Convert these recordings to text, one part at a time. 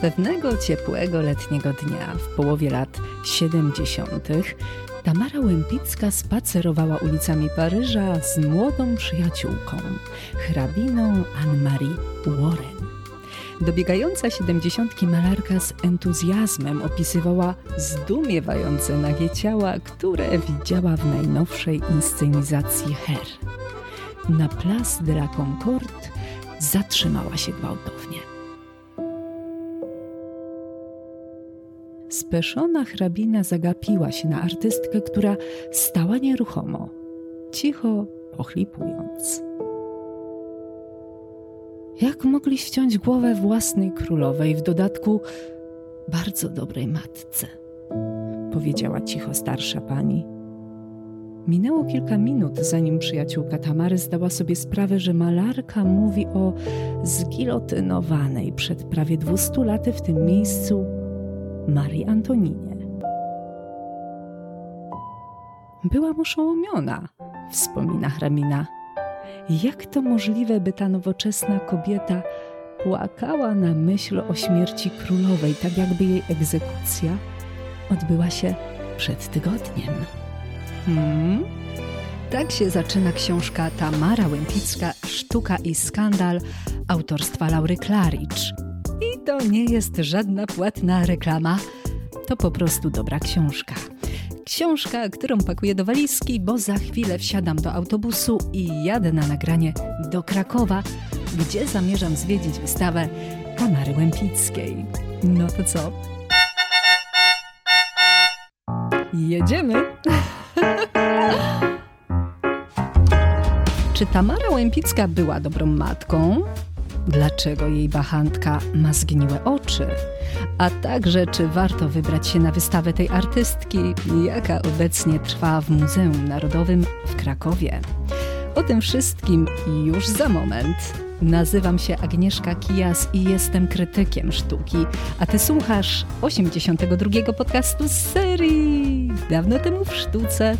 Pewnego ciepłego letniego dnia w połowie lat 70. Tamara Łępicka spacerowała ulicami Paryża z młodą przyjaciółką, hrabiną Anne-Marie Warren. Dobiegająca siedemdziesiątki malarka z entuzjazmem opisywała zdumiewające nagie ciała, które widziała w najnowszej inscenizacji Her. Na Place de la Concorde zatrzymała się gwałtownie. Speszona hrabina zagapiła się na artystkę, która stała nieruchomo, cicho pochlipując. Jak mogli ściąć głowę własnej królowej, w dodatku bardzo dobrej matce? Powiedziała cicho starsza pani. Minęło kilka minut, zanim przyjaciółka Tamary zdała sobie sprawę, że malarka mówi o zgilotynowanej przed prawie dwustu laty w tym miejscu Marii Antoninie. Byłam oszołomiona, wspomina hrabina. Jak to możliwe, by ta nowoczesna kobieta płakała na myśl o śmierci królowej, tak jakby jej egzekucja odbyła się przed tygodniem? Hmm? Tak się zaczyna książka Tamara Łępicka Sztuka i skandal autorstwa Laury Klaricz. To nie jest żadna płatna reklama, to po prostu dobra książka. Książka, którą pakuję do walizki, bo za chwilę wsiadam do autobusu i jadę na nagranie do Krakowa, gdzie zamierzam zwiedzić wystawę Tamary Łępickiej. No to co? Jedziemy! Czy Tamara Łępicka była dobrą matką? Dlaczego jej bachantka ma zgniłe oczy? A także, czy warto wybrać się na wystawę tej artystki, jaka obecnie trwa w Muzeum Narodowym w Krakowie? O tym wszystkim już za moment. Nazywam się Agnieszka Kijas i jestem krytykiem sztuki, a ty słuchasz 82 podcastu z serii Dawno temu w sztuce,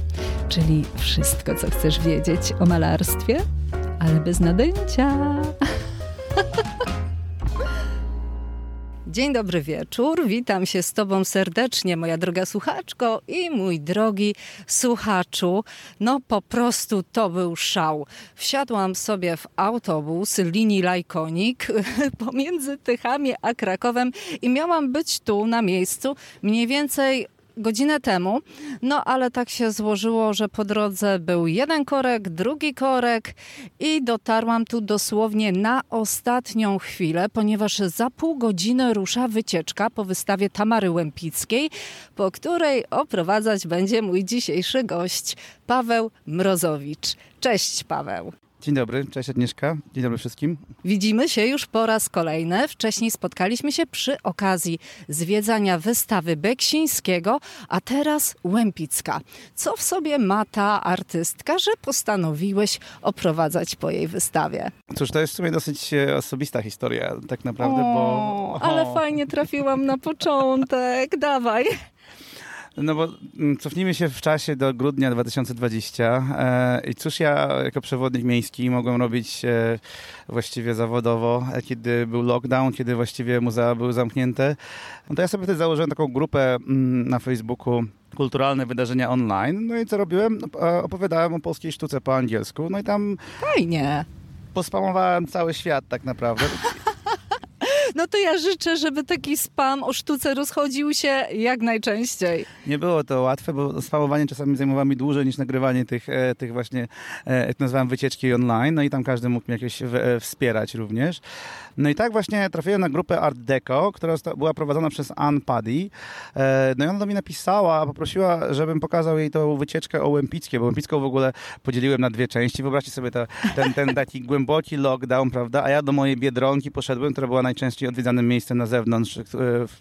czyli wszystko, co chcesz wiedzieć o malarstwie, ale bez nadęcia. Dzień dobry wieczór. Witam się z Tobą serdecznie, moja droga słuchaczko i mój drogi słuchaczu. No po prostu to był szał. Wsiadłam sobie w autobus linii Lajkonik pomiędzy Tychami a Krakowem i miałam być tu na miejscu mniej więcej godzinę temu, no ale tak się złożyło, że po drodze był jeden korek, drugi korek i dotarłam tu dosłownie na ostatnią chwilę, ponieważ za pół godziny rusza wycieczka po wystawie Tamary Łępickiej, po której oprowadzać będzie mój dzisiejszy gość, Paweł Mrozowicz. Cześć Paweł. Dzień dobry, cześć Agnieszka, dzień dobry wszystkim. Widzimy się już po raz kolejny. Wcześniej spotkaliśmy się przy okazji zwiedzania wystawy Beksińskiego, a teraz Łępicka. Co w sobie ma ta artystka, że postanowiłeś oprowadzać po jej wystawie? Cóż, to jest w sumie dosyć e, osobista historia tak naprawdę, o, bo... Ale fajnie trafiłam na początek, dawaj. No bo mm, cofnijmy się w czasie do grudnia 2020 e, i cóż ja jako przewodnik miejski mogłem robić e, właściwie zawodowo, e, kiedy był lockdown, kiedy właściwie muzea były zamknięte. No to ja sobie wtedy założyłem taką grupę mm, na Facebooku kulturalne wydarzenia online. No i co robiłem? No, opowiadałem o polskiej sztuce po angielsku. No i tam... Fajnie. Pospamowałem cały świat tak naprawdę. No to ja życzę, żeby taki spam o sztuce rozchodził się jak najczęściej. Nie było to łatwe, bo spamowanie czasami zajmowało mi dłużej niż nagrywanie tych, e, tych właśnie, e, jak nazywam, wycieczki online. No i tam każdy mógł mnie jakoś e, wspierać również. No i tak właśnie trafiłem na grupę Art Deco, która była prowadzona przez Ann Paddy. No i ona do mnie napisała, poprosiła, żebym pokazał jej tą wycieczkę o Łępickie, bo Łępicką w ogóle podzieliłem na dwie części. Wyobraźcie sobie to, ten, ten taki głęboki lockdown, prawda? A ja do mojej Biedronki poszedłem, która była najczęściej najczęściej odwiedzanym miejscem na zewnątrz e,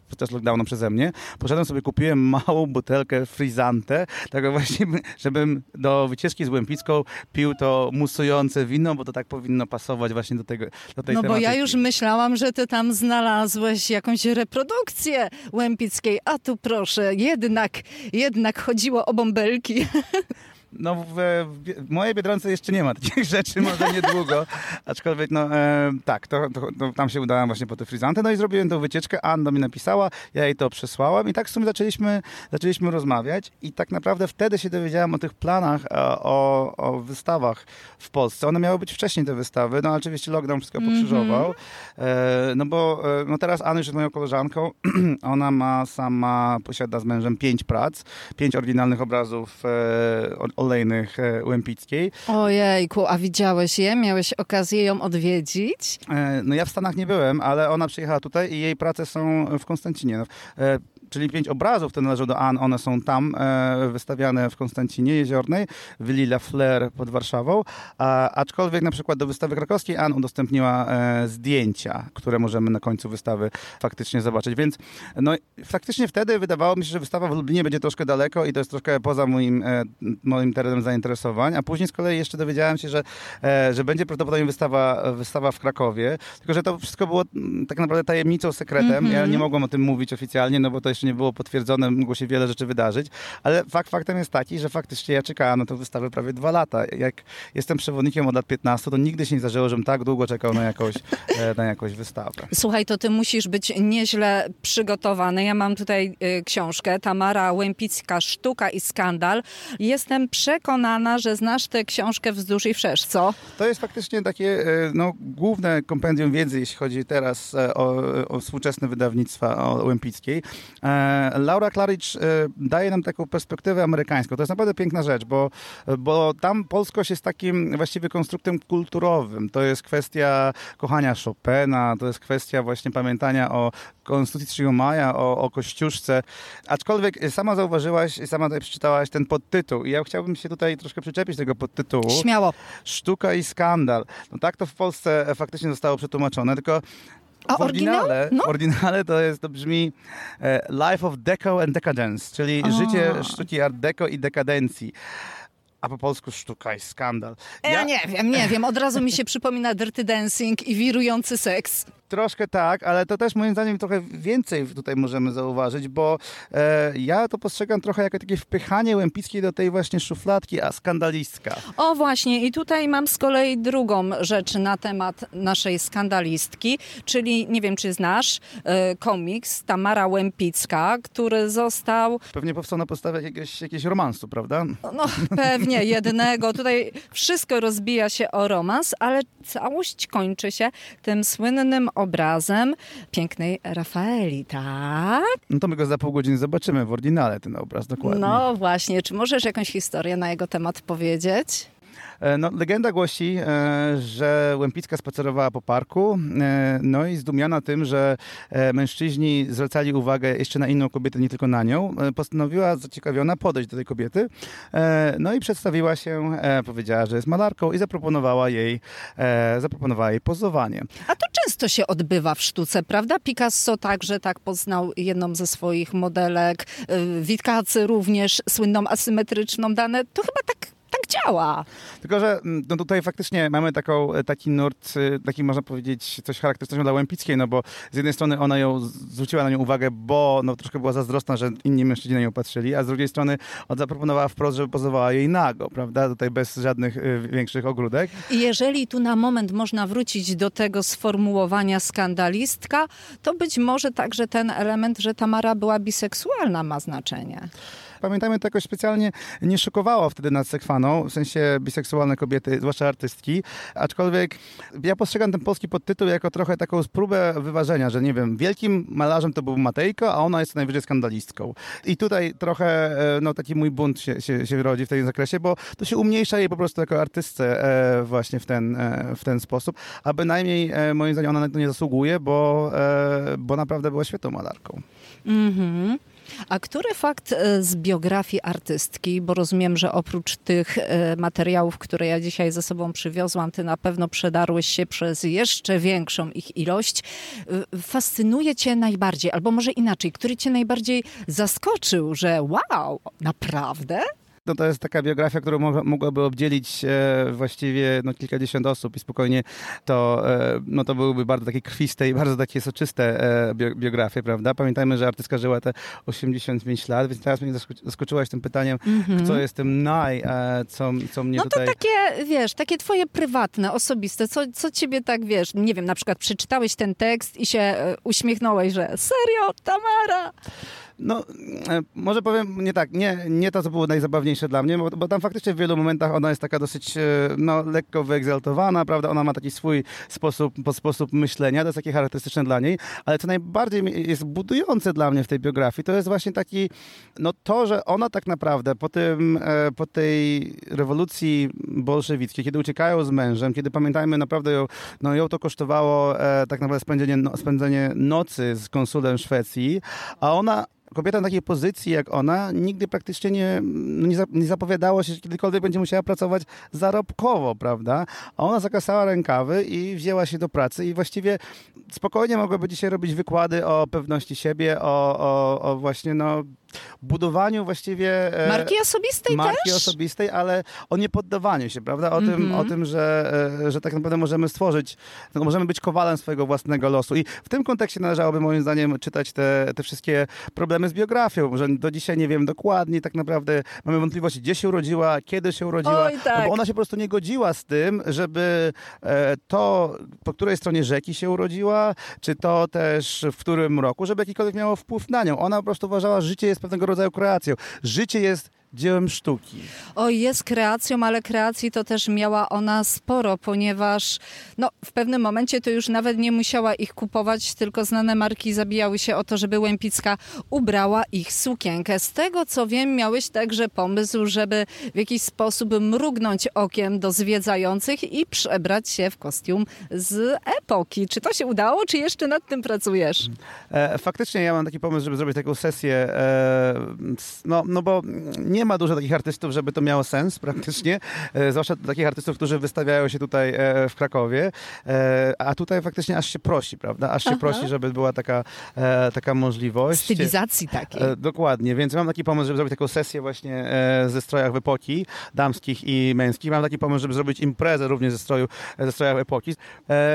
podczas lockdownu przeze mnie. Poszedłem sobie, kupiłem małą butelkę frizante, tak właśnie, żebym do wycieczki z Łępicką pił to musujące wino, bo to tak powinno pasować właśnie do, tego, do tej No tematyki. bo ja już myślałam, że ty tam znalazłeś jakąś reprodukcję Łępickiej, a tu proszę, jednak, jednak chodziło o bąbelki. No w, w, mojej Biedronce jeszcze nie ma takich rzeczy, może niedługo, aczkolwiek no e, tak, to, to, to, tam się udałem właśnie po te frizanty, no i zrobiłem tą wycieczkę, Anna mi napisała, ja jej to przesłałem i tak w sumie zaczęliśmy, zaczęliśmy rozmawiać i tak naprawdę wtedy się dowiedziałem o tych planach, e, o, o wystawach w Polsce. One miały być wcześniej te wystawy, no oczywiście lockdown wszystko pokrzyżował, mm -hmm. e, no bo e, no teraz Anna już jest moją koleżanką, ona ma sama, posiada z mężem pięć prac, pięć oryginalnych obrazów e, olejnych e, Łempickiej. Ojejku, a widziałeś je? Miałeś okazję ją odwiedzić? E, no ja w Stanach nie byłem, ale ona przyjechała tutaj i jej prace są w Konstancinie. Czyli pięć obrazów, które należą do Anne, one są tam e, wystawiane w Konstancinie Jeziornej, w Lilla Flair pod Warszawą, a, aczkolwiek na przykład do wystawy krakowskiej Anne udostępniła e, zdjęcia, które możemy na końcu wystawy faktycznie zobaczyć, więc no, faktycznie wtedy wydawało mi się, że wystawa w Lublinie będzie troszkę daleko i to jest troszkę poza moim, e, moim terenem zainteresowań, a później z kolei jeszcze dowiedziałem się, że, e, że będzie prawdopodobnie wystawa, wystawa w Krakowie, tylko że to wszystko było mm, tak naprawdę tajemnicą, sekretem, mm -hmm. ja nie mogłem o tym mówić oficjalnie, no bo to jeszcze nie było potwierdzone, mogło się wiele rzeczy wydarzyć, ale fakt faktem jest taki, że faktycznie ja czekałem na tę wystawę prawie dwa lata. Jak jestem przewodnikiem od lat 15, to nigdy się nie zdarzyło, żebym tak długo czekał na jakąś, e, na jakąś wystawę. Słuchaj, to ty musisz być nieźle przygotowany. Ja mam tutaj y, książkę Tamara Łępicka, Sztuka i Skandal. Jestem przekonana, że znasz tę książkę wzdłuż i wszerz, co? To jest faktycznie takie e, no, główne kompendium wiedzy, jeśli chodzi teraz e, o, o współczesne wydawnictwa o Łępickiej. E, Laura Claridge daje nam taką perspektywę amerykańską. To jest naprawdę piękna rzecz, bo, bo tam polskość jest takim właściwie konstruktem kulturowym. To jest kwestia kochania Chopina, to jest kwestia właśnie pamiętania o Konstytucji 3 maja, o, o Kościuszce. Aczkolwiek sama zauważyłaś, sama tutaj przeczytałaś ten podtytuł i ja chciałbym się tutaj troszkę przyczepić tego podtytułu. Śmiało. Sztuka i skandal. No tak to w Polsce faktycznie zostało przetłumaczone, tylko a w oryginale, no? oryginale to jest, to brzmi e, Life of Deco and Decadence, czyli o. życie sztuki art deco i dekadencji a po polsku sztuka i skandal. Ja... ja nie wiem, nie wiem. Od razu mi się przypomina Dirty Dancing i wirujący seks. Troszkę tak, ale to też moim zdaniem trochę więcej tutaj możemy zauważyć, bo e, ja to postrzegam trochę jako takie wpychanie Łempickiej do tej właśnie szufladki, a skandalistka. O właśnie i tutaj mam z kolei drugą rzecz na temat naszej skandalistki, czyli nie wiem czy znasz e, komiks Tamara Łempicka, który został... Pewnie powstał na podstawie jakiegoś, jakiegoś romansu, prawda? No pewnie jednego. Tutaj wszystko rozbija się o romans, ale całość kończy się tym słynnym obrazem pięknej Rafaeli, tak? No to my go za pół godziny zobaczymy w oryginale, ten obraz, dokładnie. No właśnie, czy możesz jakąś historię na jego temat powiedzieć? E, no, legenda głosi, e, że Łempicka spacerowała po parku, e, no i zdumiona tym, że mężczyźni zwracali uwagę jeszcze na inną kobietę, nie tylko na nią, postanowiła zaciekawiona podejść do tej kobiety, no i przedstawiła się, powiedziała, że jest malarką i zaproponowała jej, zaproponowała jej pozowanie. A to często się odbywa w sztuce, prawda? Picasso także tak poznał jedną ze swoich modelek, Witkacy również słynną asymetryczną dane. To chyba tak działa. Tylko, że mm, no tutaj faktycznie mamy taką, e, taki nurt, e, taki można powiedzieć coś charakterystycznego dla Łempickiej, no bo z jednej strony ona ją zwróciła na nią uwagę, bo no, troszkę była zazdrosna, że inni mężczyźni na nią patrzyli, a z drugiej strony on zaproponowała wprost, żeby pozowała jej nago, prawda? Tutaj bez żadnych y, większych ogródek. I jeżeli tu na moment można wrócić do tego sformułowania skandalistka, to być może także ten element, że Tamara była biseksualna ma znaczenie pamiętajmy, to jakoś specjalnie nie szokowało wtedy nad Sekwaną, w sensie biseksualne kobiety, zwłaszcza artystki, aczkolwiek ja postrzegam ten polski podtytuł jako trochę taką próbę wyważenia, że nie wiem, wielkim malarzem to był Matejko, a ona jest najwyżej skandalistką. I tutaj trochę e, no, taki mój bunt się, się, się rodzi w tym zakresie, bo to się umniejsza jej po prostu jako artystce e, właśnie w ten, e, w ten sposób, a bynajmniej moim zdaniem ona na to nie zasługuje, bo, bo naprawdę była świetną malarką. Mhm. A który fakt e, z biografii artystki, bo rozumiem, że oprócz tych e, materiałów, które ja dzisiaj ze sobą przywiozłam, ty na pewno przedarłeś się przez jeszcze większą ich ilość, fascynuje cię najbardziej, albo może inaczej, który cię najbardziej zaskoczył, że wow, naprawdę? No to jest taka biografia, którą mogłaby obdzielić e, właściwie no, kilkadziesiąt osób i spokojnie to, e, no, to byłyby bardzo takie krwiste i bardzo takie soczyste e, biografie, prawda? Pamiętajmy, że artystka żyła te 85 lat, więc teraz mnie zaskoczyłaś tym pytaniem, mm -hmm. co jest tym naj, co, co mnie no tutaj... No to takie, wiesz, takie twoje prywatne, osobiste, co, co ciebie tak, wiesz, nie wiem, na przykład przeczytałeś ten tekst i się uśmiechnąłeś, że serio, Tamara? No, e, może powiem nie tak, nie, nie to, co było najzabawniejsze dla mnie, bo, bo, tam faktycznie w wielu momentach ona jest taka dosyć, e, no, lekko wyegzaltowana, prawda, ona ma taki swój sposób, sposób myślenia, to jest takie charakterystyczne dla niej, ale co najbardziej jest budujące dla mnie w tej biografii, to jest właśnie taki, no to, że ona tak naprawdę po tym, e, po tej rewolucji bolszewickiej, kiedy uciekają z mężem, kiedy pamiętajmy naprawdę ją, no, ją to kosztowało tak naprawdę spędzenie, no, spędzenie nocy z konsulem Szwecji, a ona kobieta w takiej pozycji jak ona nigdy praktycznie nie, no nie, zapowiadało się, że kiedykolwiek będzie musiała pracować zarobkowo, prawda? A ona zakasała rękawy i wzięła się do pracy i właściwie spokojnie mogłaby dzisiaj robić wykłady o pewności siebie, o, o, o właśnie no budowaniu właściwie... E, marki osobistej marki też? osobistej, ale o niepoddawaniu się, prawda? O, mm -hmm. tym, o mhm. tym, że, e, że tak naprawdę możemy stworzyć, możemy być kowalem swojego własnego losu. I w tym kontekście należałoby moim zdaniem czytać te, te wszystkie problemy z biografią, że do dzisiaj nie wiem dokładnie tak naprawdę, mamy wątpliwości, gdzie się urodziła, kiedy się urodziła, Oj, tak. no bo ona się po prostu nie godziła z tym, żeby e, to, po której stronie rzeki się urodziła, czy to też w którym roku, żeby jakikolwiek miało wpływ na nią. Ona po prostu uważała, że życie jest pewnego rodzaju kreacją. Życie jest dziełem sztuki. O, jest kreacją, ale kreacji to też miała ona sporo, ponieważ no, w pewnym momencie to już nawet nie musiała ich kupować, tylko znane marki zabijały się o to, żeby Łępicka ubrała ich sukienkę. Z tego co wiem, miałeś także pomysł, żeby w jakiś sposób mrugnąć okiem do zwiedzających i przebrać się w kostium z epoki. Czy to się udało, czy jeszcze nad tym pracujesz? E, faktycznie ja mam taki pomysł, żeby zrobić taką sesję, e, no, no bo nie nie ma dużo takich artystów, żeby to miało sens praktycznie, e, zwłaszcza takich artystów, którzy wystawiają się tutaj e, w Krakowie, e, a tutaj faktycznie aż się prosi, prawda? Aż się Aha. prosi, żeby była taka, taka możliwość. Stylizacji takiej. Dokładnie, więc mam taki pomysł, żeby zrobić taką sesję właśnie ze strojach epoki, damskich i męskich. Mam taki pomysł, żeby zrobić imprezę również ze, stroju, ze strojach epoki.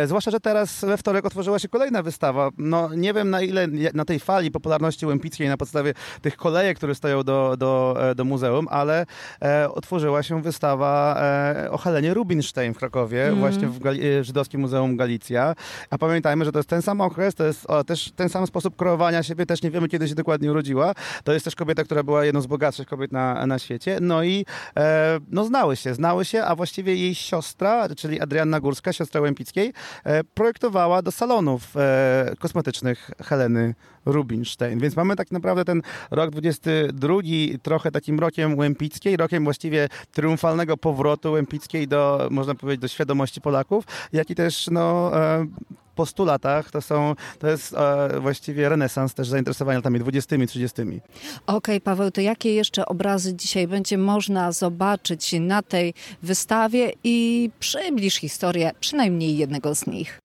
Zwłaszcza, że teraz we wtorek otworzyła się kolejna wystawa. No nie wiem na ile na tej fali popularności Łempickiej na podstawie tych kolejek, które stoją do, do, do muzeum, ale e, otworzyła się wystawa e, o Helenie Rubinstein w Krakowie, mm. właśnie w Gali e, Żydowskim Muzeum Galicja. A pamiętajmy, że to jest ten sam okres, to jest o, też ten sam sposób kreowania siebie, też nie wiemy, kiedy się dokładnie urodziła. To jest też kobieta, która była jedną z bogatszych kobiet na, na świecie. No i e, no znały się, znały się, a właściwie jej siostra, czyli Adrianna Górska, siostra Łępickiej, e, projektowała do salonów e, kosmetycznych Heleny Rubinstein. Więc mamy tak naprawdę ten rok 22 trochę takim rokiem Łempickiej, rokiem właściwie triumfalnego powrotu Łempickiej do, można powiedzieć, do świadomości Polaków, jak i też no, e, po 100 latach to są, to jest e, właściwie renesans też zainteresowania latami 20 30 Okej, okay, Paweł, to jakie jeszcze obrazy dzisiaj będzie można zobaczyć na tej wystawie i przybliż historię przynajmniej jednego z nich?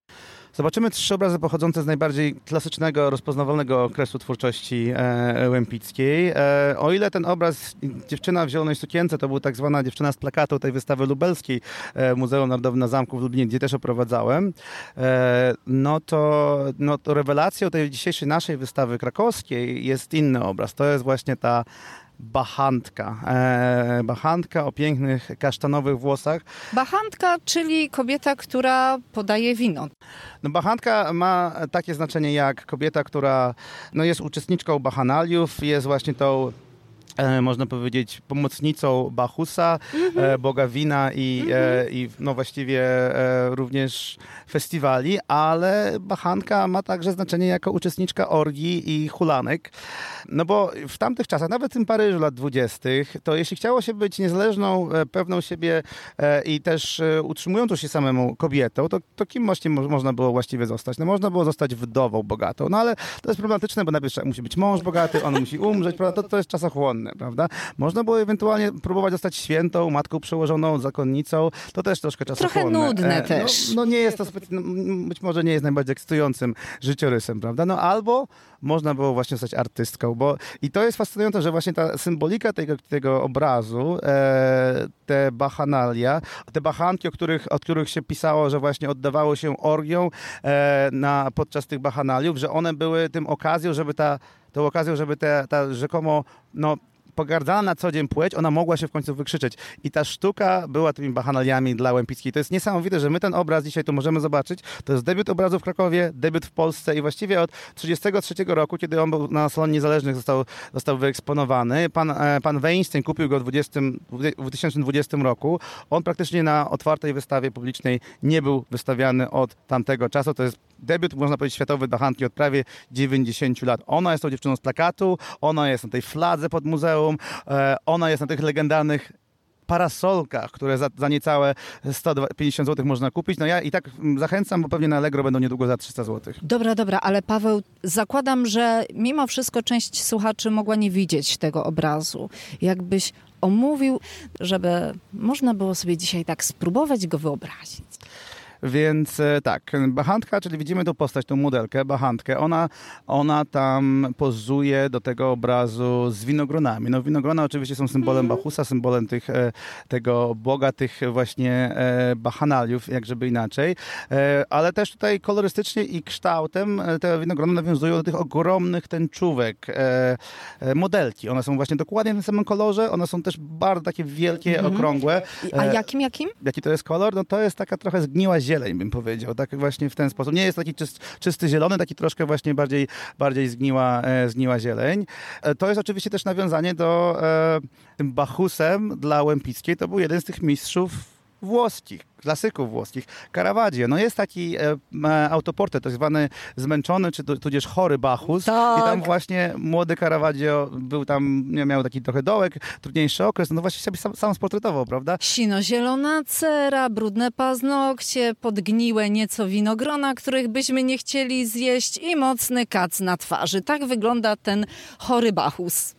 Zobaczymy trzy obrazy pochodzące z najbardziej klasycznego, rozpoznawalnego okresu twórczości e, Łempickiej. E, o ile ten obraz Dziewczyna w zielonej sukience to był tak zwana dziewczyna z plakatu tej wystawy lubelskiej e, Muzeum Narodowym na Zamku w Lublinie, gdzie też oprowadzałem, e, no, to, no to rewelacją tej dzisiejszej naszej wystawy krakowskiej jest inny obraz. To jest właśnie ta Bachantka. E, bachantka o pięknych kasztanowych włosach. Bachantka, czyli kobieta, która podaje wino. No, bachantka ma takie znaczenie jak kobieta, która no, jest uczestniczką bachanaliów, jest właśnie tą E, można powiedzieć, pomocnicą Bachusa, mm-hmm. e, boga wina i, e, mhm. i no właściwie e, również festiwali, ale Bachanka ma także znaczenie jako uczestniczka orgii i hulanek. No bo w tamtych czasach, nawet w tym Paryżu lat dwudziestych, to jeśli chciało się być niezależną, e, pewną siebie e, i też utrzymującą się samemu kobietą, to, to kim właśnie mo- można było właściwie zostać? No można było zostać wdową bogatą, no ale to jest problematyczne, bo najpierw musi być mąż bogaty, on musi umrzeć, prawda? To, to jest czasochłonne. Cenne, prawda? Można było ewentualnie próbować zostać świętą, matką przełożoną, zakonnicą, to też troszkę czasochłonne. Trochę nudne E, też. No, no nie jest to, zbyt- no, być może nie jest najbardziej ekscytującym życiorysem, prawda? No albo można było właśnie zostać artystką, bo i to jest fascynujące, że właśnie ta symbolika tego, tego obrazu, e, te bachanalia, te bachanki, o których, od których się pisało, że właśnie oddawało się orgią e, na, podczas tych bachanaliów, że one były tym okazją, żeby ta, tą okazją, żeby te, ta rzekomo, no pogardzana na co dzień płeć, ona mogła się w końcu wykrzyczeć. I ta sztuka była tymi bachanaliami dla Łępickiej. To jest niesamowite, że my ten obraz dzisiaj tu możemy zobaczyć. To jest debiut obrazu w Krakowie, debiut w Polsce i właściwie od 1933 roku, kiedy on był na Salonie Niezależnych, został, został wyeksponowany. Pan, e, pan Weinstein kupił go w, 20, w 2020 roku. On praktycznie na otwartej wystawie publicznej nie był wystawiany od tamtego czasu. To jest debiut, można powiedzieć, światowy bachanki od prawie 90 lat. Ona jest tą dziewczyną z plakatu, ona jest na tej fladze pod muzeum, e, ona jest na tych legendarnych parasolkach, które za, za niecałe 150 zł można kupić. No ja i tak mm, zachęcam, bo pewnie na Allegro będą niedługo za 300 zł. Dobra, dobra, ale Paweł, zakładam, że mimo wszystko część słuchaczy mogła nie widzieć tego obrazu. Jakbyś omówił, żeby można było sobie dzisiaj tak spróbować go wyobrazić. Więc e, tak, Bachantka, czyli widzimy tą postać, tą modelkę, Bachantkę, ona, ona tam pozuje do tego obrazu z winogronami. No winogrona oczywiście są symbolem Bachusa, symbolem tych, e, tego boga, tych właśnie e, bachanaliów, jak żeby inaczej, ale też tutaj kolorystycznie i kształtem te winogrona nawiązują do tych ogromnych tęczówek modelki. One są właśnie dokładnie w tym samym kolorze, one są też bardzo takie wielkie, okrągłe. I- A jakim, jakim? Jaki to jest kolor? No to jest taka trochę zgniła zieleń, bym powiedział. Tak właśnie w ten sposób. Nie jest taki czyst, czysty zielony, taki troszkę właśnie bardziej, bardziej zgniła, e, zgniła zieleń. E, to jest oczywiście też nawiązanie do e, tym Bachusem dla Łępickiej. To był jeden z tych mistrzów włoskich, klasyków włoskich. Caravaggio. No jest taki e, e, autoportret, tak zwany zmęczony, czy tu- tudzież chory Bachus. Tak. I tam właśnie młody Caravaggio był tam, miał taki trochę dołek, trudniejszy okres. No właśnie sobie sam, sam sportretował, prawda? Sino-zielona cera, brudne paznokcie, podgniłe nieco winogrona, których byśmy nie chcieli zjeść i mocny kac na twarzy. Tak wygląda ten chory Bachus.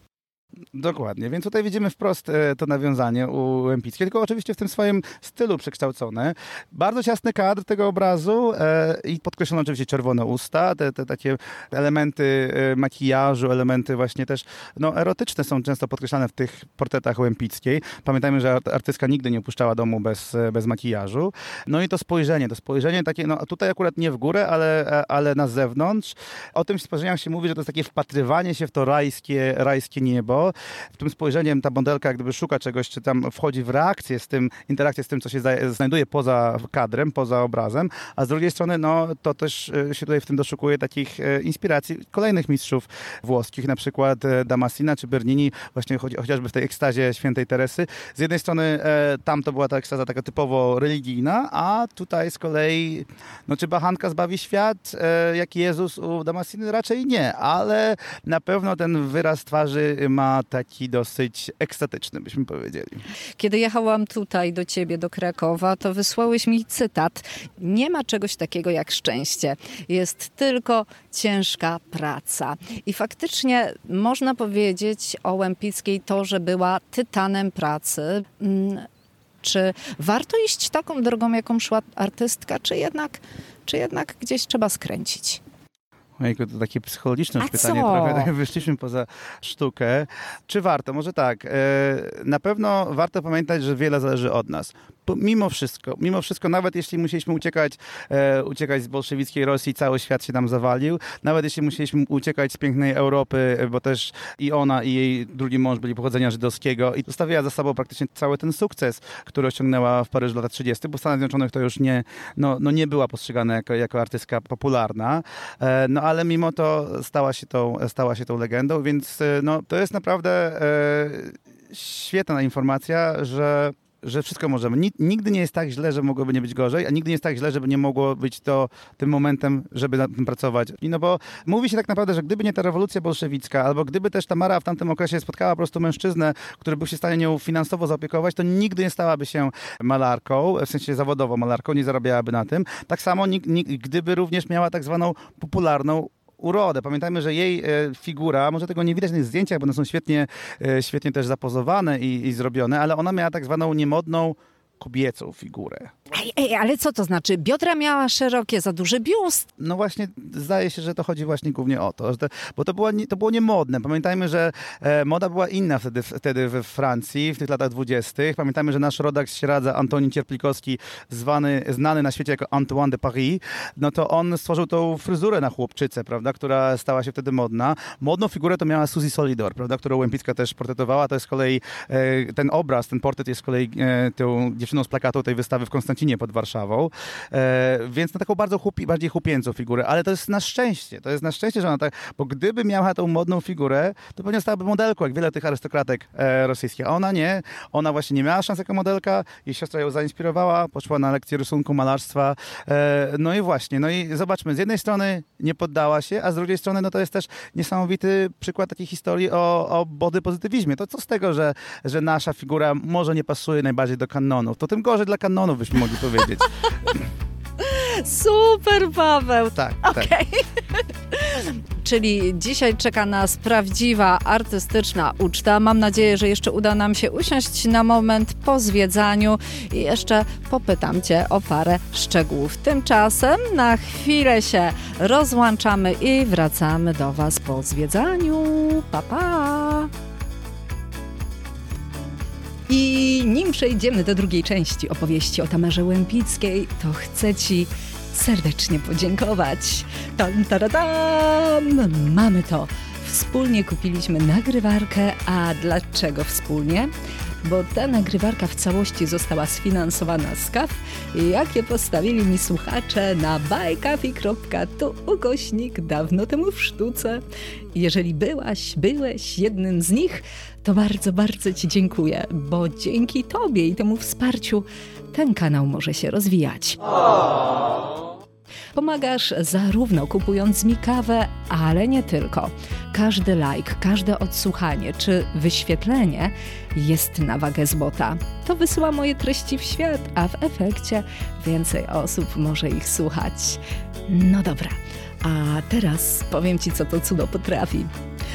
Dokładnie, więc tutaj widzimy wprost e, to nawiązanie u Łępickiej, tylko oczywiście w tym swoim stylu przekształcone. Bardzo ciasny kadr tego obrazu e, i podkreślono oczywiście czerwone usta, te, te takie elementy e, makijażu, elementy właśnie też no, erotyczne są często podkreślane w tych portretach Łępickiej. Pamiętajmy, że art- artystka nigdy nie opuszczała domu bez, bez makijażu. No i to spojrzenie, to spojrzenie takie, no tutaj akurat nie w górę, ale, ale na zewnątrz. O tym spojrzeniach się mówi, że to jest takie wpatrywanie się w to rajskie, rajskie niebo. W tym spojrzeniem ta modelka jak gdyby szuka czegoś, czy tam wchodzi w reakcję z tym, interakcję z tym, co się znajduje poza kadrem, poza obrazem, a z drugiej strony, no to też e, się tutaj w tym doszukuje takich e, inspiracji kolejnych mistrzów włoskich, na przykład e, Damasina czy Bernini, właśnie chociażby w tej ekstazie świętej Teresy. Z jednej strony e, tam to była ta ekstaza taka typowo religijna, a tutaj z kolei, no czy bachanka zbawi świat, e, jak Jezus u Damasiny? Raczej nie, ale na pewno ten wyraz twarzy ma taki dosyć ekstatyczny, byśmy powiedzieli. Kiedy jechałam tutaj do ciebie, do Krakowa, to wysłałeś mi cytat. Nie ma czegoś takiego jak szczęście. Jest tylko ciężka praca. I faktycznie można powiedzieć o Łępickiej to, że była tytanem pracy. Mm, Czy warto iść taką drogą, jaką szła artystka, czy jednak, czy jednak gdzieś trzeba skręcić? Ojejku, to takie psychologiczne już A pytanie, co? trochę tak wyszliśmy poza sztukę. Czy warto? Może tak. E, na pewno warto pamiętać, że wiele zależy od nas. Mimo wszystko, mimo wszystko, nawet jeśli musieliśmy uciekać, e, uciekać z bolszewickiej Rosji, cały świat się nam zawalił. Nawet jeśli musieliśmy uciekać z pięknej Europy, e, bo też i ona, i jej drugi mąż byli pochodzenia żydowskiego i zostawiła za sobą praktycznie cały ten sukces, który osiągnęła w Paryżu w latach 30., bo w Stanach Zjednoczonych to już nie, no, no nie była postrzegana jako, jako artystka popularna. E, No ale mimo to stała się tą, stała się tą legendą, więc e, no, to jest naprawdę e, świetna informacja, że że wszystko możemy. Ni- Nigdy nie jest tak źle, że mogłoby nie być gorzej, a nigdy nie jest tak źle, żeby nie mogło być to tym momentem, żeby nad tym pracować. I no bo mówi się tak naprawdę, że gdyby nie ta rewolucja bolszewicka, albo gdyby też Tamara w tamtym okresie spotkała po prostu mężczyznę, który był się w stanie nią finansowo zaopiekować, to nigdy nie stałaby się malarką, w sensie zawodowo malarką, nie zarabiałaby na tym. Tak samo gdyby również miała tak zwaną popularną urodę. Pamiętajmy, że jej e, figura, może tego nie widać na tych zdjęciach, bo one są świetnie, e, świetnie też zapozowane i, i zrobione, ale ona miała tak zwaną niemodną kobiecą figurę. Ej, ej, ale co to znaczy? Biodra miała szerokie, za duży biust. No właśnie, zdaje się, że to chodzi właśnie głównie o to, że to bo to, było nie, to było niemodne. Pamiętajmy, że e, moda była inna wtedy, wtedy we Francji, w tych latach dwudziestych. Pamiętajmy, że nasz rodak z Śradza, Antoni Cierplikowski, zwany, znany na świecie jako Antoine de Paris, no to on stworzył tą fryzurę na chłopczycę, prawda, która stała się wtedy modna. Modną figurę to miała Suzy Solidor, prawda, którą Łępicka też portretowała. To jest z kolei e, ten obraz, ten portret jest z kolei e, tą dziewczyną z plakatu tej wystawy w Konstancinie pod Warszawą, e, więc na taką bardzo chłupi, bardziej chłopięcą figurę, ale to jest na szczęście, to jest na szczęście, że ona tak, bo gdyby miała tą modną figurę, to pewnie stałaby modelką, jak wiele tych arystokratek e, rosyjskich, a ona nie, ona właśnie nie miała szans jako modelka, jej siostra ją zainspirowała, poszła na lekcję rysunku, malarstwa, e, no i właśnie, no i zobaczmy, z jednej strony nie poddała się, a z drugiej strony, no to jest też niesamowity przykład takiej historii o, o body pozytywizmie. To co z tego, że, że nasza figura może nie pasuje najbardziej do kanonów, to tym gorzej dla kanonów byśmy mogli powiedzieć. Super, Paweł. Tak, Okej. tak. Czyli dzisiaj czeka nas prawdziwa artystyczna uczta. Mam nadzieję, że jeszcze uda nam się usiąść na moment po zwiedzaniu i jeszcze popytam Cię o parę szczegółów. Tymczasem na chwilę się rozłączamy i wracamy do Was po zwiedzaniu. Pa, pa! I nim przejdziemy do drugiej części opowieści o Tamarze Łępickiej, to chcę Ci serdecznie podziękować. Tam, taradam! Mamy to. Wspólnie kupiliśmy nagrywarkę, a dlaczego wspólnie? Bo ta nagrywarka w całości została sfinansowana z KAF, jakie postawili mi słuchacze na bajkafi.tu ukośnik dawno temu w sztuce. Jeżeli byłaś, byłeś jednym z nich, to bardzo, bardzo Ci dziękuję, bo dzięki Tobie i temu wsparciu ten kanał może się rozwijać. Pomagasz zarówno kupując mi kawę, ale nie tylko. Każdy like, każde odsłuchanie czy wyświetlenie jest na wagę złota. To wysyła moje treści w świat, a w efekcie więcej osób może ich słuchać. No dobra, a teraz powiem Ci, co to cudo potrafi.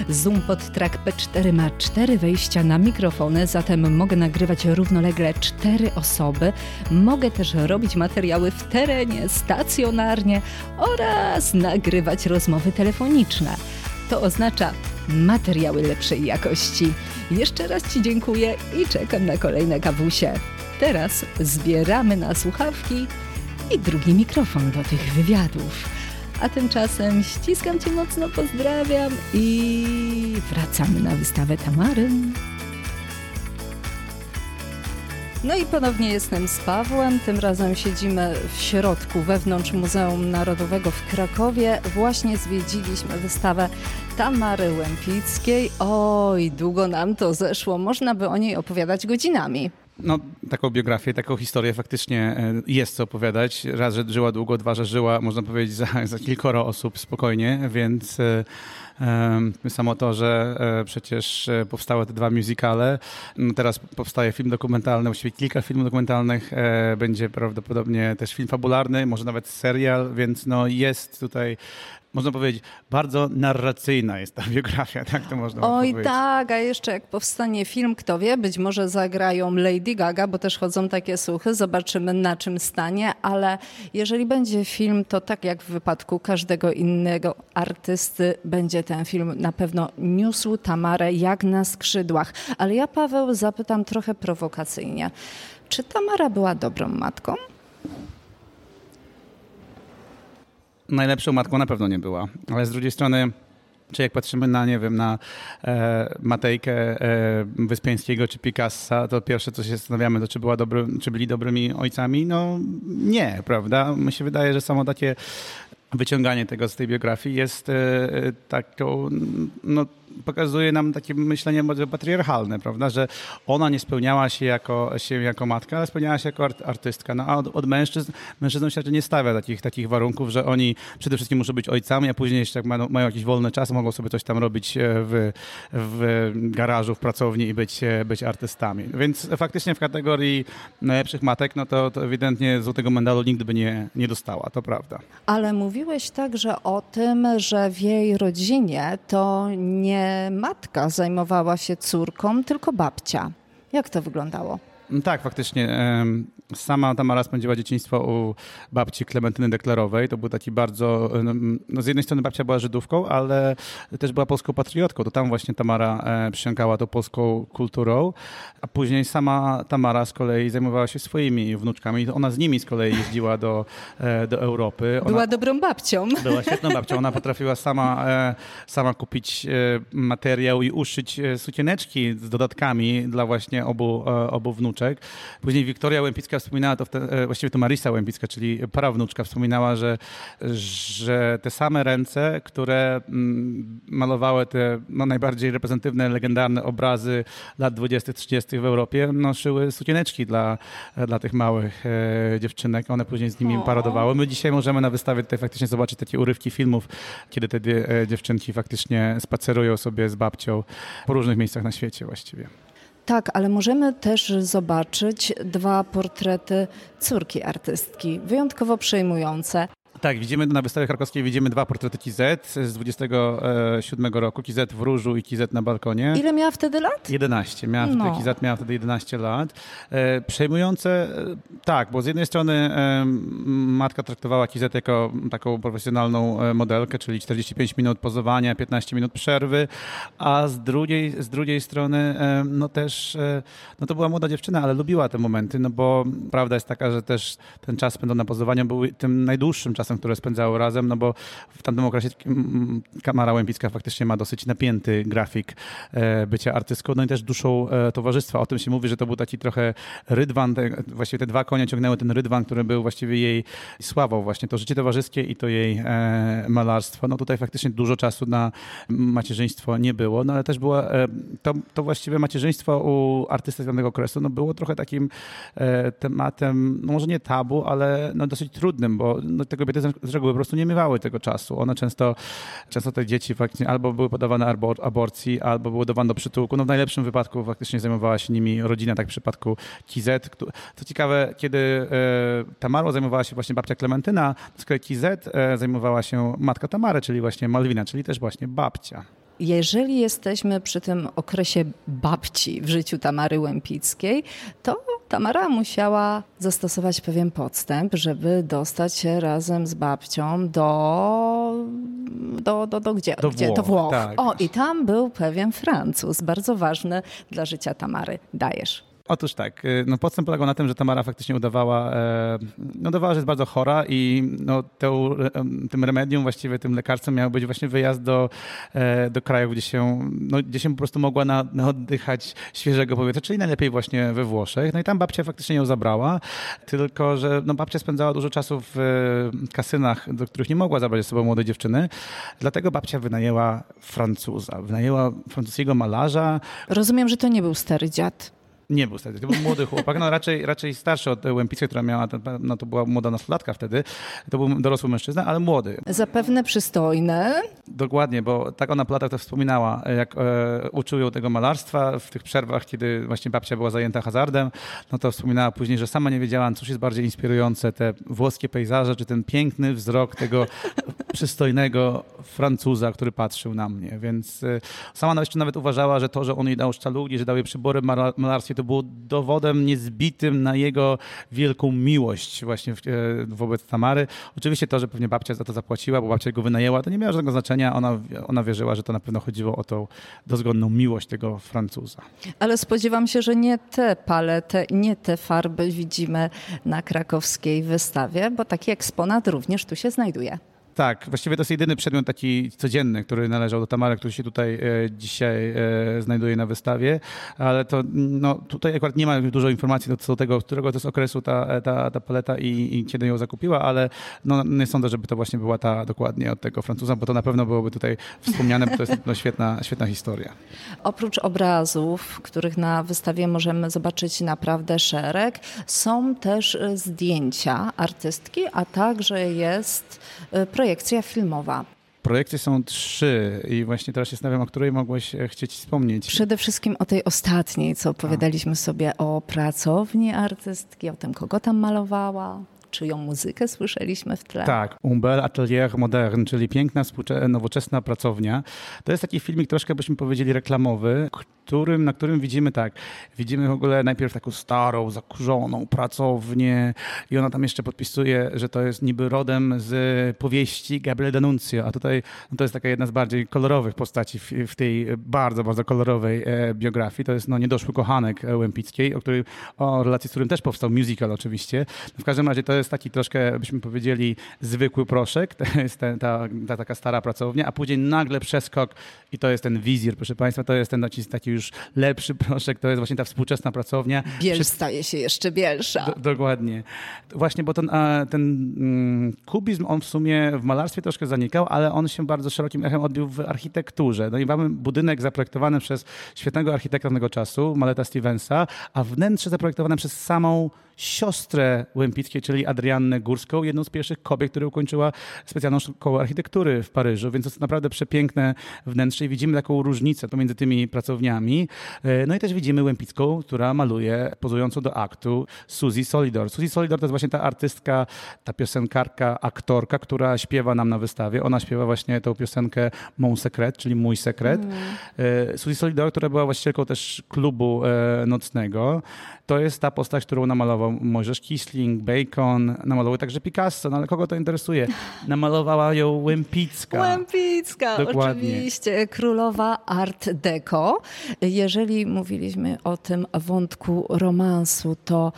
Zoom pod track P4 ma cztery wejścia na mikrofony, zatem mogę nagrywać równolegle cztery osoby. Mogę też robić materiały w terenie, stacjonarnie oraz nagrywać rozmowy telefoniczne. To oznacza materiały lepszej jakości. Jeszcze raz Ci dziękuję i czekam na kolejne kawusie. Teraz zbieramy na słuchawki i drugi mikrofon do tych wywiadów. A tymczasem ściskam Cię mocno, pozdrawiam i wracamy na wystawę Tamary. No i ponownie jestem z Pawłem. Tym razem siedzimy w środku, wewnątrz Muzeum Narodowego w Krakowie. Właśnie zwiedziliśmy wystawę Tamary Łępickiej. Oj, długo nam to zeszło. Można by o niej opowiadać godzinami. No, taką biografię, taką historię faktycznie e, jest co opowiadać. Raz, że żyła długo, dwa, że żyła, można powiedzieć, za, za kilkoro osób spokojnie, więc e, e, samo to, że przecież powstały te dwa musicale, no teraz powstaje film dokumentalny, właściwie kilka filmów dokumentalnych, będzie prawdopodobnie też film fabularny, może nawet serial, więc no jest tutaj można powiedzieć, bardzo narracyjna jest ta biografia, tak to można Oj powiedzieć. tak, a jeszcze jak powstanie film, kto wie, być może zagrają Lady Gaga, bo też chodzą takie słuchy, zobaczymy na czym stanie, ale jeżeli będzie film, to tak jak w wypadku każdego innego artysty, będzie ten film na pewno niósł Tamarę jak na skrzydłach. Ale ja, Paweł, zapytam trochę prowokacyjnie. Czy Tamara była dobrą matką? Najlepszą matką na pewno nie była, ale z drugiej strony czy jak patrzymy na, nie wiem, na e, Matejkę e, Wyspiańskiego czy Picassa, to pierwsze, co się zastanawiamy, to czy, była dobry, czy byli dobrymi ojcami? No nie, prawda? Mi się wydaje, że samo takie wyciąganie tego z tej biografii jest e, e taką, no pokazuje nam takie myślenie bardzo patriarchalne, prawda, że ona nie spełniała się jako, się jako matka, ale spełniała się jako artystka. No a od, od mężczyzn, mężczyznom się nie stawia takich, takich warunków, że oni przede wszystkim muszą być ojcami, a później jeszcze jak mają, mają jakiś wolny czas, mogą sobie coś tam robić e, w, w garażu, w pracowni i być, być artystami. Więc faktycznie w kategorii najlepszych matek, no to, to ewidentnie złotego medalu nigdy by nie, nie dostała, to prawda. Ale mówi mówiłeś także o tym, że w jej rodzinie to nie matka zajmowała się córką, tylko babcia. Jak to wyglądało? Tak, faktycznie. Sama Tamara spędziła dzieciństwo u babci Klementyny Deklarowej. To był taki bardzo, no z jednej strony babcia była Żydówką, ale też była polską patriotką. To tam właśnie Tamara e, przysiąkała tą polską kulturą, a później sama Tamara z kolei zajmowała się swoimi wnuczkami. Ona z nimi z kolei jeździła do, e, do Europy. Ona była dobrą babcią. Była świetną babcią. Ona potrafiła sama, e, sama kupić materiał i uszyć sukieneczki z dodatkami dla właśnie obu, obu wnuczek. Później Wiktoria Łępicka wspominała to, te, właściwie to Marisa Łępicka, czyli prawnuczka, wspominała, że, że te same ręce, które mm, malowały te no, najbardziej reprezentatywne, legendarne obrazy lat 20-30 w Europie, noszyły sukieneczki dla, dla tych małych e, dziewczynek. One później z nimi paradowały. My dzisiaj możemy na wystawie tutaj faktycznie zobaczyć takie urywki filmów, kiedy te e, dziewczynki faktycznie spacerują sobie z babcią po różnych miejscach na świecie właściwie. Tak, ale możemy też zobaczyć dwa portrety córki artystki, wyjątkowo przejmujące. Tak, widzimy na wystawie krakowskiej widzimy dwa portrety Kizet z 27 roku. Kizet w różu i Kizet na balkonie. Ile miała wtedy lat? 11. Miała no. wtedy, Kizet miała wtedy 11 lat. E, przejmujące, e, tak, bo z jednej strony e, matka traktowała Kizet jako taką profesjonalną e, modelkę, czyli 45 minut pozowania, 15 minut przerwy, a z drugiej, z drugiej strony e, no też, e, no to była młoda dziewczyna, ale lubiła te momenty, no bo prawda jest taka, że też ten czas spędzony na pozowaniu był tym najdłuższym czasem czasem, które spędzały razem, no bo w tamtym okresie Kamara Łępicka faktycznie ma dosyć napięty grafik e, bycia artystką, no i też duszą e, towarzystwa. O tym się mówi, że to był taki trochę rydwan, te, właściwie te dwa konie ciągnęły ten rydwan, który był właściwie jej sławą, właśnie to życie towarzyskie i to jej e, malarstwo. No tutaj faktycznie dużo czasu na macierzyństwo nie było, no ale też było to, to właściwie macierzyństwo u artysty z danego okresu no było trochę takim tematem, no może nie tabu, ale no dosyć trudnym, bo no, te kobiety z reguły po prostu nie miewały tego czasu. One często, często te dzieci faktycznie albo były podawane abor aborcji, albo były dawane do przytułku. No w najlepszym wypadku faktycznie zajmowała się nimi rodzina, tak w przypadku Kizet. Co ciekawe, kiedy e, Tamarą zajmowała się właśnie babcia Klementyna, z kolei Kizet zajmowała się matka Tamary, czyli właśnie Malwina, czyli też właśnie babcia. Jeżeli jesteśmy przy tym okresie babci w życiu Tamary Łępickiej, to Tamara musiała zastosować pewien podstęp, żeby dostać się razem z babcią do do, do, do gdzie? Do gdzie? Włoch, do Włoch. Tak. O, i tam był pewien Francuz, bardzo ważny dla życia Tamary. Dajesz. Otóż tak, y, no podstęp polegał na tym, że Tamara faktycznie udawała, e, no udawała, że jest bardzo chora i no, tą, tym remedium, właściwie tym lekarstwem miał być właśnie wyjazd do, e, do krajów, gdzie się, no, gdzie się po prostu mogła na, na oddychać świeżego powietrza, czyli najlepiej właśnie we Włoszech. No i tam babcia faktycznie ją zabrała, tylko że no, babcia spędzała dużo czasu w e, kasynach, do których nie mogła zabrać ze sobą młodej dziewczyny, dlatego babcia wynajęła Francuza, wynajęła francuskiego malarza. Rozumiem, że to nie był stary dziad. Nie był stary, to był młody chłopak, no raczej, raczej starszy od Łępicy, która miała, no to była młoda nastolatka wtedy, to był dorosły mężczyzna, ale młody. Zapewne przystojny. Dokładnie, bo tak ona po latach to wspominała, jak e, uczył ją tego malarstwa w tych przerwach, kiedy właśnie babcia była zajęta hazardem, no to wspominała później, że sama nie wiedziała, cóż jest bardziej inspirujące, te włoskie pejzaże, czy ten piękny wzrok tego przystojnego Francuza, który patrzył na mnie, więc e, sama jeszcze nawet uważała, że to, że on jej dał sztalugi, że dał jej przybory malarstwie, to było dowodem niezbitym na jego wielką miłość właśnie e, wobec Tamary. Oczywiście to, że pewnie babcia za to zapłaciła, bo babcia go wynajęła, to nie miało żadnego znaczenia. Ona, ona wierzyła, że to na pewno chodziło o tą dozgodną miłość tego Francuza. Ale spodziewam się, że nie te palety, nie te farby widzimy na krakowskiej wystawie, bo taki eksponat również tu się znajduje. Tak, właściwie to jest jedyny przedmiot taki codzienny, który należał do Tamary, który się tutaj e, dzisiaj e, znajduje na wystawie, ale to no, tutaj akurat nie ma dużo informacji co do tego, którego to jest okresu ta, ta, ta paleta i, i kiedy ją zakupiła, ale no, nie sądzę, żeby to właśnie była ta dokładnie od tego Francuza, bo to na pewno byłoby tutaj wspomniane, bo to jest no, świetna, świetna historia. Oprócz obrazów, których na wystawie możemy zobaczyć naprawdę szereg, są też e, zdjęcia artystki, a także jest projekt projekcja filmowa. Projekcje są trzy i właśnie teraz się zastanawiam, o której mogłeś e, chcieć wspomnieć. Przede wszystkim o tej ostatniej, co opowiadaliśmy sobie o pracowni artystki, o tym, kogo tam malowała. Czyją muzykę słyszeliśmy w tle. Tak, Umbel Atelier Modern, czyli piękna, nowoczesna pracownia. To jest taki filmik troszkę, byśmy powiedzieli, reklamowy, którym, na którym widzimy tak, widzimy w ogóle najpierw taką starą, zakurzoną pracownię i ona tam jeszcze podpisuje, że to jest niby rodem z powieści Gabriele D'Annunzio, a tutaj no to jest taka jedna z bardziej kolorowych postaci w, w tej bardzo, bardzo kolorowej e, biografii. To jest no, niedoszły kochanek Łępickiej, o, której, o relacji z którym też powstał musical oczywiście. W każdym razie to jest taki troszkę, byśmy powiedzieli, zwykły proszek, to jest ta, ta, ta taka stara pracownia, a później nagle przeskok i to jest ten wizir, proszę Państwa, to jest ten taki już lepszy proszek, to jest właśnie ta współczesna pracownia. Biel Przy... staje się jeszcze bielsza. Do, dokładnie. Właśnie, bo ten, ten mm, kubizm, on w sumie w malarstwie troszkę zanikał, ale on się bardzo szerokim echem odbił w architekturze. No i mamy budynek zaprojektowany przez świetnego architekta tego czasu, Maleta Stevensa, a wnętrze zaprojektowane przez samą siostrę Łempickiej, czyli Adriannę Górską, jedną z pierwszych kobiet, która ukończyła specjalną szkołę architektury w Paryżu, więc to jest naprawdę przepiękne wnętrze i widzimy taką różnicę pomiędzy tymi pracowniami. E, no i też widzimy Łempicką, która maluje pozującą do aktu Suzy Solidor. Suzy Solidor to jest właśnie ta artystka, ta piosenkarka, aktorka, która śpiewa nam na wystawie. Ona śpiewa właśnie tą piosenkę Mon Secret, czyli Mój Sekret. Mm. Suzy Solidor, która była właścicielką też klubu e, nocnego. To jest ta postać, którą namalował Mojżesz Kisling, Bacon, namalował także Picasso, no ale kogo to interesuje? Namalowała ją Łempicka. Łempicka, Dokładnie. oczywiście. Królowa Art Deco. Jeżeli mówiliśmy o tym wątku romansu, to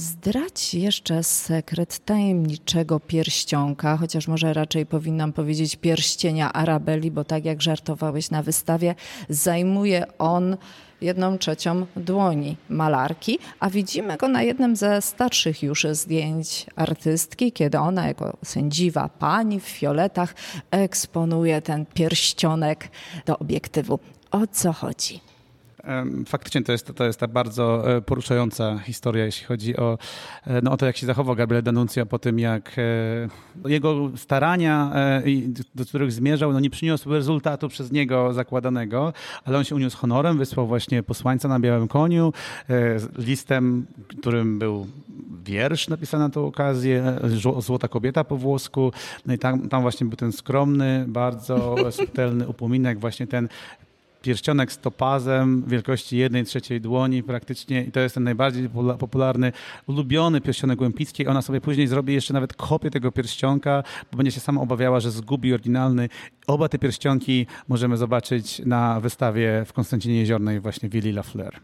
Zdradź jeszcze sekret tajemniczego pierścionka, chociaż może raczej powinnam powiedzieć pierścienia Arabeli, bo tak jak żartowałeś na wystawie, zajmuje on jedną trzecią dłoni malarki, a widzimy go na jednym ze starszych już zdjęć artystki, kiedy ona jako sędziwa pani w fioletach eksponuje ten pierścionek do obiektywu. O co chodzi? Faktycznie to jest, to jest ta bardzo e, poruszająca historia, jeśli chodzi o, e, no, o to, jak się zachował Gabriel D'Annunzio po tym, jak e, jego starania, do których zmierzał, no, nie przyniosły rezultatu przez niego zakładanego, ale on się uniósł honorem, wysłał właśnie posłańca na białym koniu listem, którym był wiersz napisany na tę okazję, Złota kobieta po włosku. No i tam, tam właśnie był ten skromny, bardzo subtelny upominek, właśnie ten pierścionek z topazem wielkości jednej trzeciej dłoni praktycznie i to jest ten najbardziej popularny, ulubiony pierścionek Łempickiej. Ona sobie później zrobi jeszcze nawet kopię tego pierścionka, bo będzie się sama obawiała, że zgubi oryginalny. Oba te pierścionki możemy zobaczyć na wystawie w Konstancinie Jeziornej właśnie Willi Lafleur.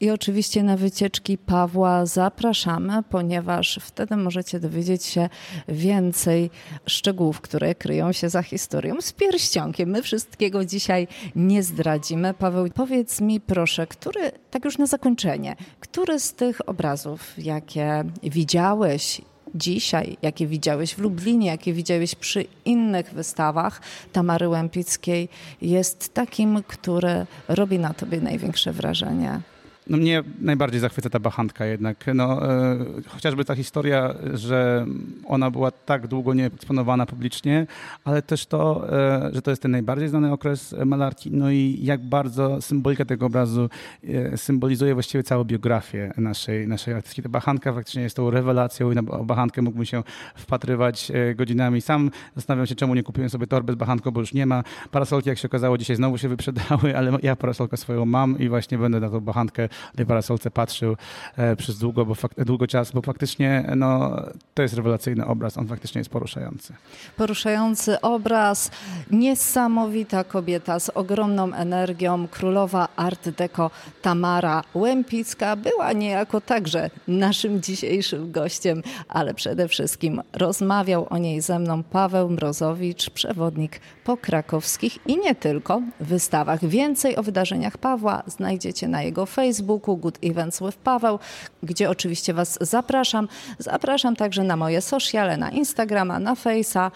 I oczywiście na wycieczki Pawła zapraszamy, ponieważ wtedy możecie dowiedzieć się więcej szczegółów, które kryją się za historią z pierścionkiem. My wszystkiego dzisiaj nie prowadzimy. Paweł, powiedz mi proszę, który, tak już na zakończenie, który z tych obrazów, jakie widziałeś dzisiaj, jakie widziałeś w Lublinie, jakie widziałeś przy innych wystawach Tamary Łępickiej, jest takim, który robi na tobie największe wrażenie? No mnie najbardziej zachwyca ta bachantka jednak. No, e, chociażby ta historia, że ona była tak długo nie eksponowana publicznie, ale też to, e, że to jest ten najbardziej znany okres malarki, no i jak bardzo symbolika tego obrazu e, symbolizuje właściwie całą biografię naszej, naszej artystki. Ta bachanka faktycznie jest tą rewelacją i na bachankę mógłbym się wpatrywać e, godzinami. Sam zastanawiam się, czemu nie kupiłem sobie torby z bachanką, bo już nie ma. Parasolki, jak się okazało, dzisiaj znowu się wyprzedały, ale ja parasolkę swoją mam i właśnie będę na tą bachankę tej parasolce patrzył e, przez długo, bo fak- długo czas, bo faktycznie no, to jest rewelacyjny obraz, on faktycznie jest poruszający. Poruszający obraz, niesamowita kobieta z ogromną energią, królowa Art Deco Tamara Łempicka była niejako także naszym dzisiejszym gościem, ale przede wszystkim rozmawiał o niej ze mną Paweł Mrozowicz, przewodnik po krakowskich i nie tylko wystawach. Więcej o wydarzeniach Pawła znajdziecie na jego Facebooku, Facebooku Good Events with Paweł, gdzie oczywiście Was zapraszam. Zapraszam także na moje sociale, na Instagrama, na Face'a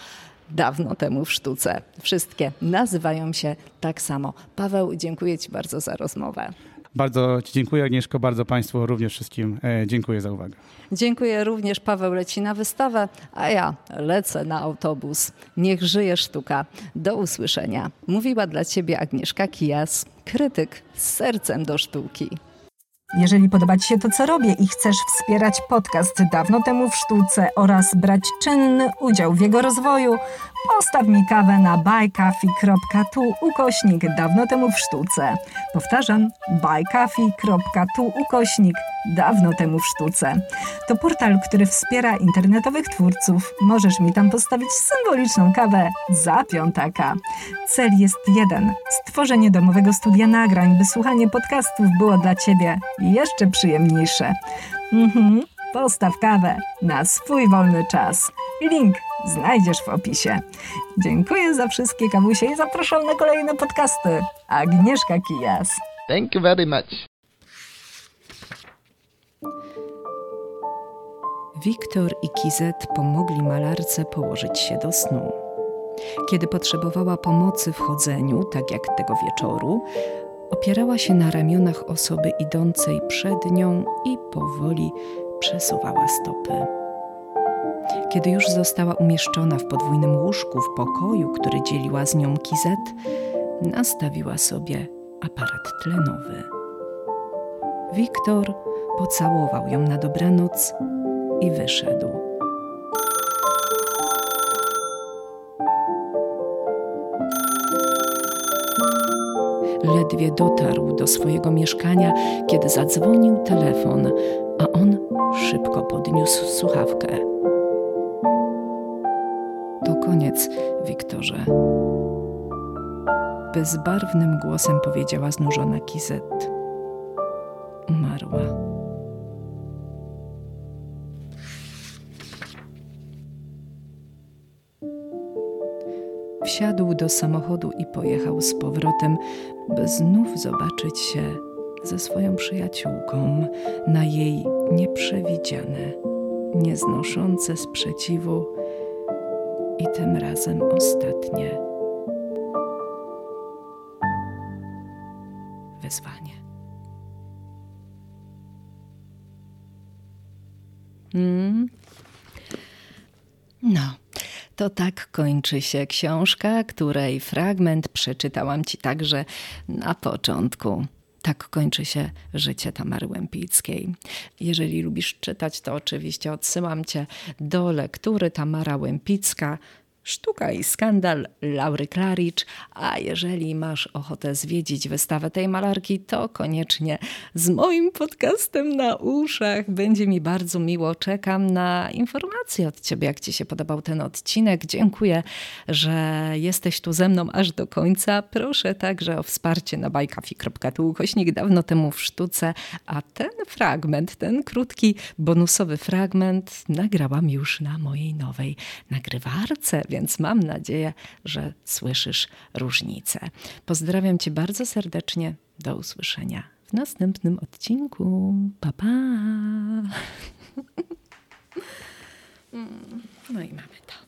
dawno temu w sztuce. Wszystkie nazywają się tak samo. Paweł, dziękuję Ci bardzo za rozmowę. Bardzo Ci dziękuję, Agnieszko, bardzo Państwu również wszystkim e, dziękuję za uwagę. Dziękuję również. Paweł leci na wystawę, a ja lecę na autobus. Niech żyje sztuka. Do usłyszenia. Mówiła dla Ciebie Agnieszka Kijas, krytyk z sercem do sztuki. Jeżeli podoba Ci się to, co robię i chcesz wspierać podcast dawno temu w sztuce oraz brać czynny udział w jego rozwoju, postaw mi kawę na buycoffee.tu ukośnik dawno temu w sztuce. Powtarzam, buycoffee.tu ukośnik dawno temu w sztuce. To portal, który wspiera internetowych twórców. Możesz mi tam postawić symboliczną kawę za piątaka. Cel jest jeden: stworzenie domowego studia nagrań, by słuchanie podcastów było dla Ciebie jeszcze przyjemniejsze. Mhm. Postaw kawę na swój wolny czas. Link znajdziesz w opisie. Dziękuję za wszystkie kawusie i zapraszam na kolejne podcasty. Agnieszka Kijas. Thank you very much. Wiktor i Kizet pomogli malarce położyć się do snu. Kiedy potrzebowała pomocy w chodzeniu, tak jak tego wieczoru, opierała się na ramionach osoby idącej przed nią i powoli przesuwała stopy. Kiedy już została umieszczona w podwójnym łóżku w pokoju, który dzieliła z nią Kizet, nastawiła sobie aparat tlenowy. Wiktor pocałował ją na dobranoc i wyszedł. Ledwie dotarł do swojego mieszkania, kiedy zadzwonił telefon, a on szybko podniósł słuchawkę. Koniec, Wiktorze. Bezbarwnym głosem powiedziała znużona Kizet. Umarła. Wsiadł do samochodu i pojechał z powrotem, by znów zobaczyć się ze swoją przyjaciółką na jej nieprzewidziane, nieznoszące sprzeciwu i tym razem ostatnie wyzwanie. Mm. No. To tak kończy się książka, której fragment przeczytałam ci także na początku. Tak kończy się życie Tamary Łępickiej. Jeżeli lubisz czytać, to oczywiście odsyłam cię do lektury Tamara Łępicka Sztuka i skandal Laury Klaricz, a jeżeli masz ochotę zwiedzić wystawę tej malarki, to koniecznie z moim podcastem na uszach. Będzie mi bardzo miło. Czekam na informacje od Ciebie, jak Ci się podobał ten odcinek. Dziękuję, że jesteś tu ze mną aż do końca. Proszę także o wsparcie na bajkafi.tu kośnik dawno temu w sztuce, a ten fragment, ten krótki, bonusowy fragment nagrałam już na mojej nowej nagrywarce, więc mam nadzieję, że słyszysz różnicę. Pozdrawiam Cię bardzo serdecznie. Do usłyszenia w następnym odcinku. Pa, pa. No i mamy to.